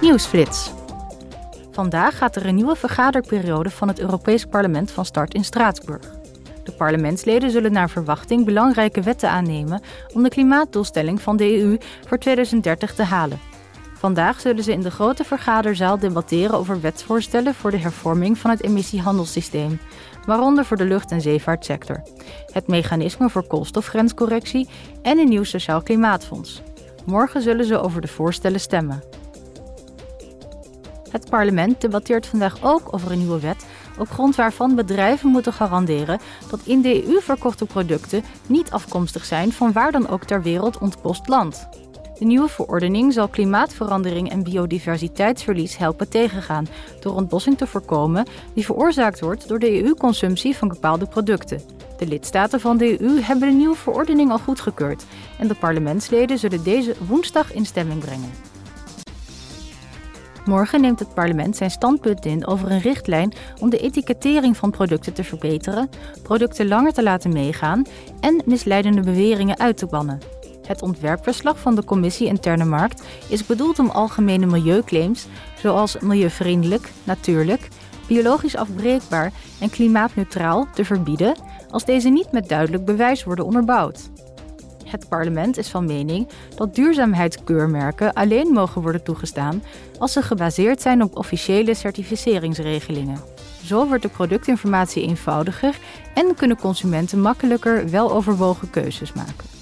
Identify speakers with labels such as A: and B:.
A: Nieuwsflits. Vandaag gaat er een nieuwe vergaderperiode van het Europees Parlement van start in Straatsburg. De parlementsleden zullen naar verwachting belangrijke wetten aannemen om de klimaatdoelstelling van de EU voor 2030 te halen. Vandaag zullen ze in de grote vergaderzaal debatteren over wetsvoorstellen voor de hervorming van het emissiehandelssysteem, waaronder voor de lucht- en zeevaartsector, het mechanisme voor koolstofgrenscorrectie en een nieuw sociaal klimaatfonds. Morgen zullen ze over de voorstellen stemmen. Het parlement debatteert vandaag ook over een nieuwe wet op grond waarvan bedrijven moeten garanderen dat in de EU verkochte producten niet afkomstig zijn van waar dan ook ter wereld ontbost land. De nieuwe verordening zal klimaatverandering en biodiversiteitsverlies helpen tegengaan door ontbossing te voorkomen die veroorzaakt wordt door de EU-consumptie van bepaalde producten. De lidstaten van de EU hebben de nieuwe verordening al goedgekeurd en de parlementsleden zullen deze woensdag in stemming brengen. Morgen neemt het parlement zijn standpunt in over een richtlijn om de etikettering van producten te verbeteren, producten langer te laten meegaan en misleidende beweringen uit te bannen. Het ontwerpverslag van de Commissie Interne Markt is bedoeld om algemene milieuclaims, zoals milieuvriendelijk, natuurlijk, biologisch afbreekbaar en klimaatneutraal, te verbieden als deze niet met duidelijk bewijs worden onderbouwd. Het parlement is van mening dat duurzaamheidskeurmerken alleen mogen worden toegestaan als ze gebaseerd zijn op officiële certificeringsregelingen. Zo wordt de productinformatie eenvoudiger en kunnen consumenten makkelijker weloverwogen keuzes maken.